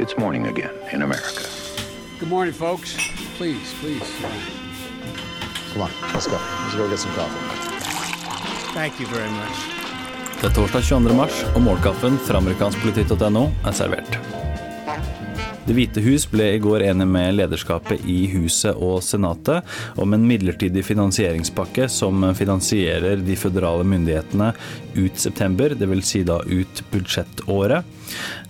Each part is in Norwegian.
It's morning again in America. Good morning, folks. Please, please. Come on, let's go. Let's go get some coffee. Thank you very much. Det er torsdag 22. mars, og morgenkaffen fra amerikanskpolitikk.no er servert. Det hvite hus ble i går enig med lederskapet i Huset og Senatet om en midlertidig finansieringspakke som finansierer de føderale myndighetene ut september, dvs. Si da ut budsjettåret.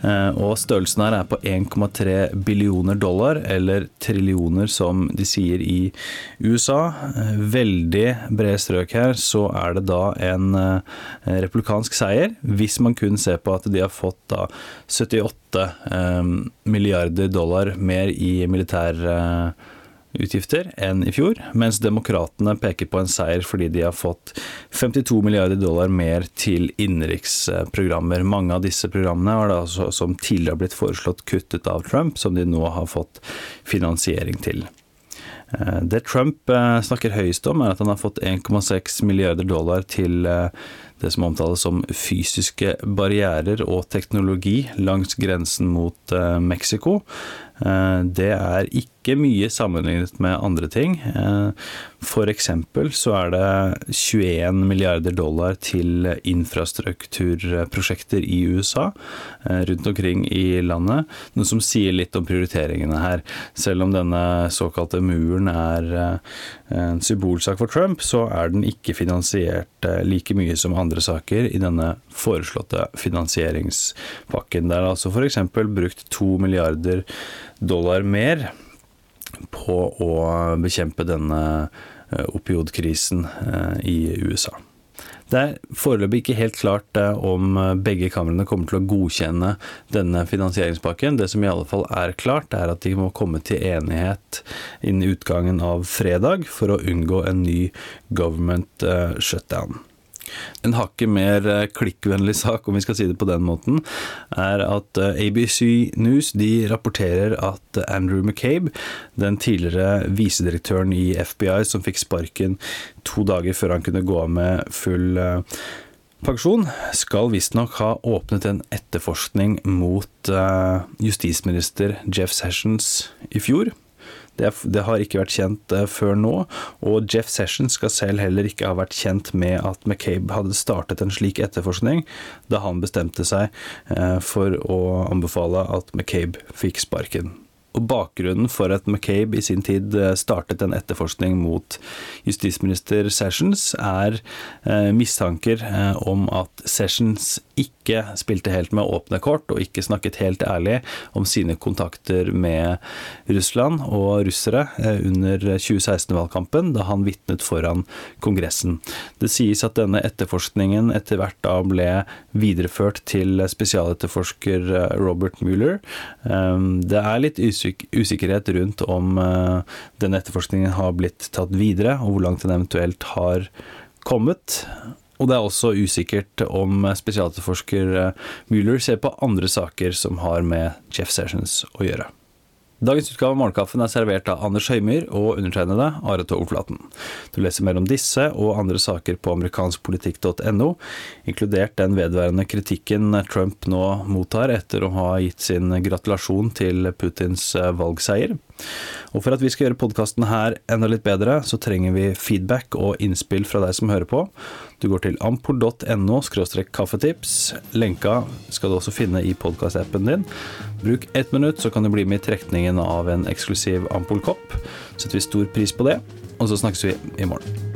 Eh, og størrelsen her er på 1,3 billioner dollar, eller trillioner som de sier i USA. Eh, veldig brede strøk her, så er det da en eh, republikansk seier, hvis man kun ser på at de har fått da 78 milliarder dollar mer i militærutgifter enn i fjor, mens demokratene peker på en seier fordi de har fått 52 milliarder dollar mer til innenriksprogrammer. Mange av disse programmene har da altså, som tidligere blitt foreslått kuttet av Trump, som de nå har fått finansiering til. Eh, det Trump eh, snakker høyest om, er at han har fått 1,6 milliarder dollar til eh, det som omtales som fysiske barrierer og teknologi langs grensen mot Mexico. Eh, det er ikke mye sammenlignet med andre ting. F.eks. for eksempel så er det 21 milliarder dollar til infrastrukturprosjekter i USA eh, rundt omkring i landet, noe som sier litt om prioriteringene her. Selv om denne såkalte muren er en symbolsak for Trump, så er den ikke finansiert like mye som andre saker i denne foreslåtte finansieringspakken. Det er altså f.eks. brukt to milliarder dollar mer på å bekjempe denne eh, opiodkrisen eh, i USA. Det er foreløpig ikke helt klart eh, om begge kamrene kommer til å godkjenne denne finansieringspakken. Det som i alle fall er klart, er at de må komme til enighet innen utgangen av fredag for å unngå en ny government shutdown. En hakket mer eh, klikkvennlig sak, om vi skal si det på den måten, er at eh, ABC News de rapporterer at Andrew McCabe, den tidligere visedirektøren i FBI som fikk sparken to dager før han kunne gå av med full eh, pensjon, skal visstnok ha åpnet en etterforskning mot justisminister Jeff Sessions i fjor. Det, det, har ikke vært kjent uh, før nå, og Jeff Sessions skal selv heller ikke ha vært kjent med at McCabe hadde startet en slik etterforskning da han bestemte seg uh, for å anbefale at McCabe fikk sparken. Og bakgrunnen for at McCabe i sin tid eh, startet en etterforskning mot justisminister Sessions, er eh, mistanker eh, om at Sessions ikke spilte helt med åpne kort, og ikke snakket helt ærlig om sine kontakter med Russland og russere under 2016-valgkampen, da han vitnet foran Kongressen. Det sies at denne etterforskningen etter hvert da ble videreført til spesialetterforsker Robert Mueller. Det er litt usikkerhet rundt om denne etterforskningen har blitt tatt videre, og hvor langt den eventuelt har kommet. Og det er også usikkert om spesialetterforsker eh, Mueller ser på andre saker som har med Jeff Sessions å gjøre. Dagens utgave av Morgenkaffen er servert av Anders Høymyr og undertegnede Are Togflaten. Du leser mer om disse og andre saker på amerikanskpolitikk.no, inkludert den vedværende kritikken Trump nå mottar etter å ha gitt sin gratulasjon til Putins eh, valgseier. Og for at vi skal gjøre podkasten her enda litt bedre, så trenger vi feedback og innspill fra deg som hører på. Du går til ampol.no kaffetips. Lenka skal du også finne i podkastappen din. Bruk ett minutt, så kan du bli med i trekningen av en eksklusiv Ampol-kopp. Setter vi stor pris på det. Og så snakkes vi i morgen.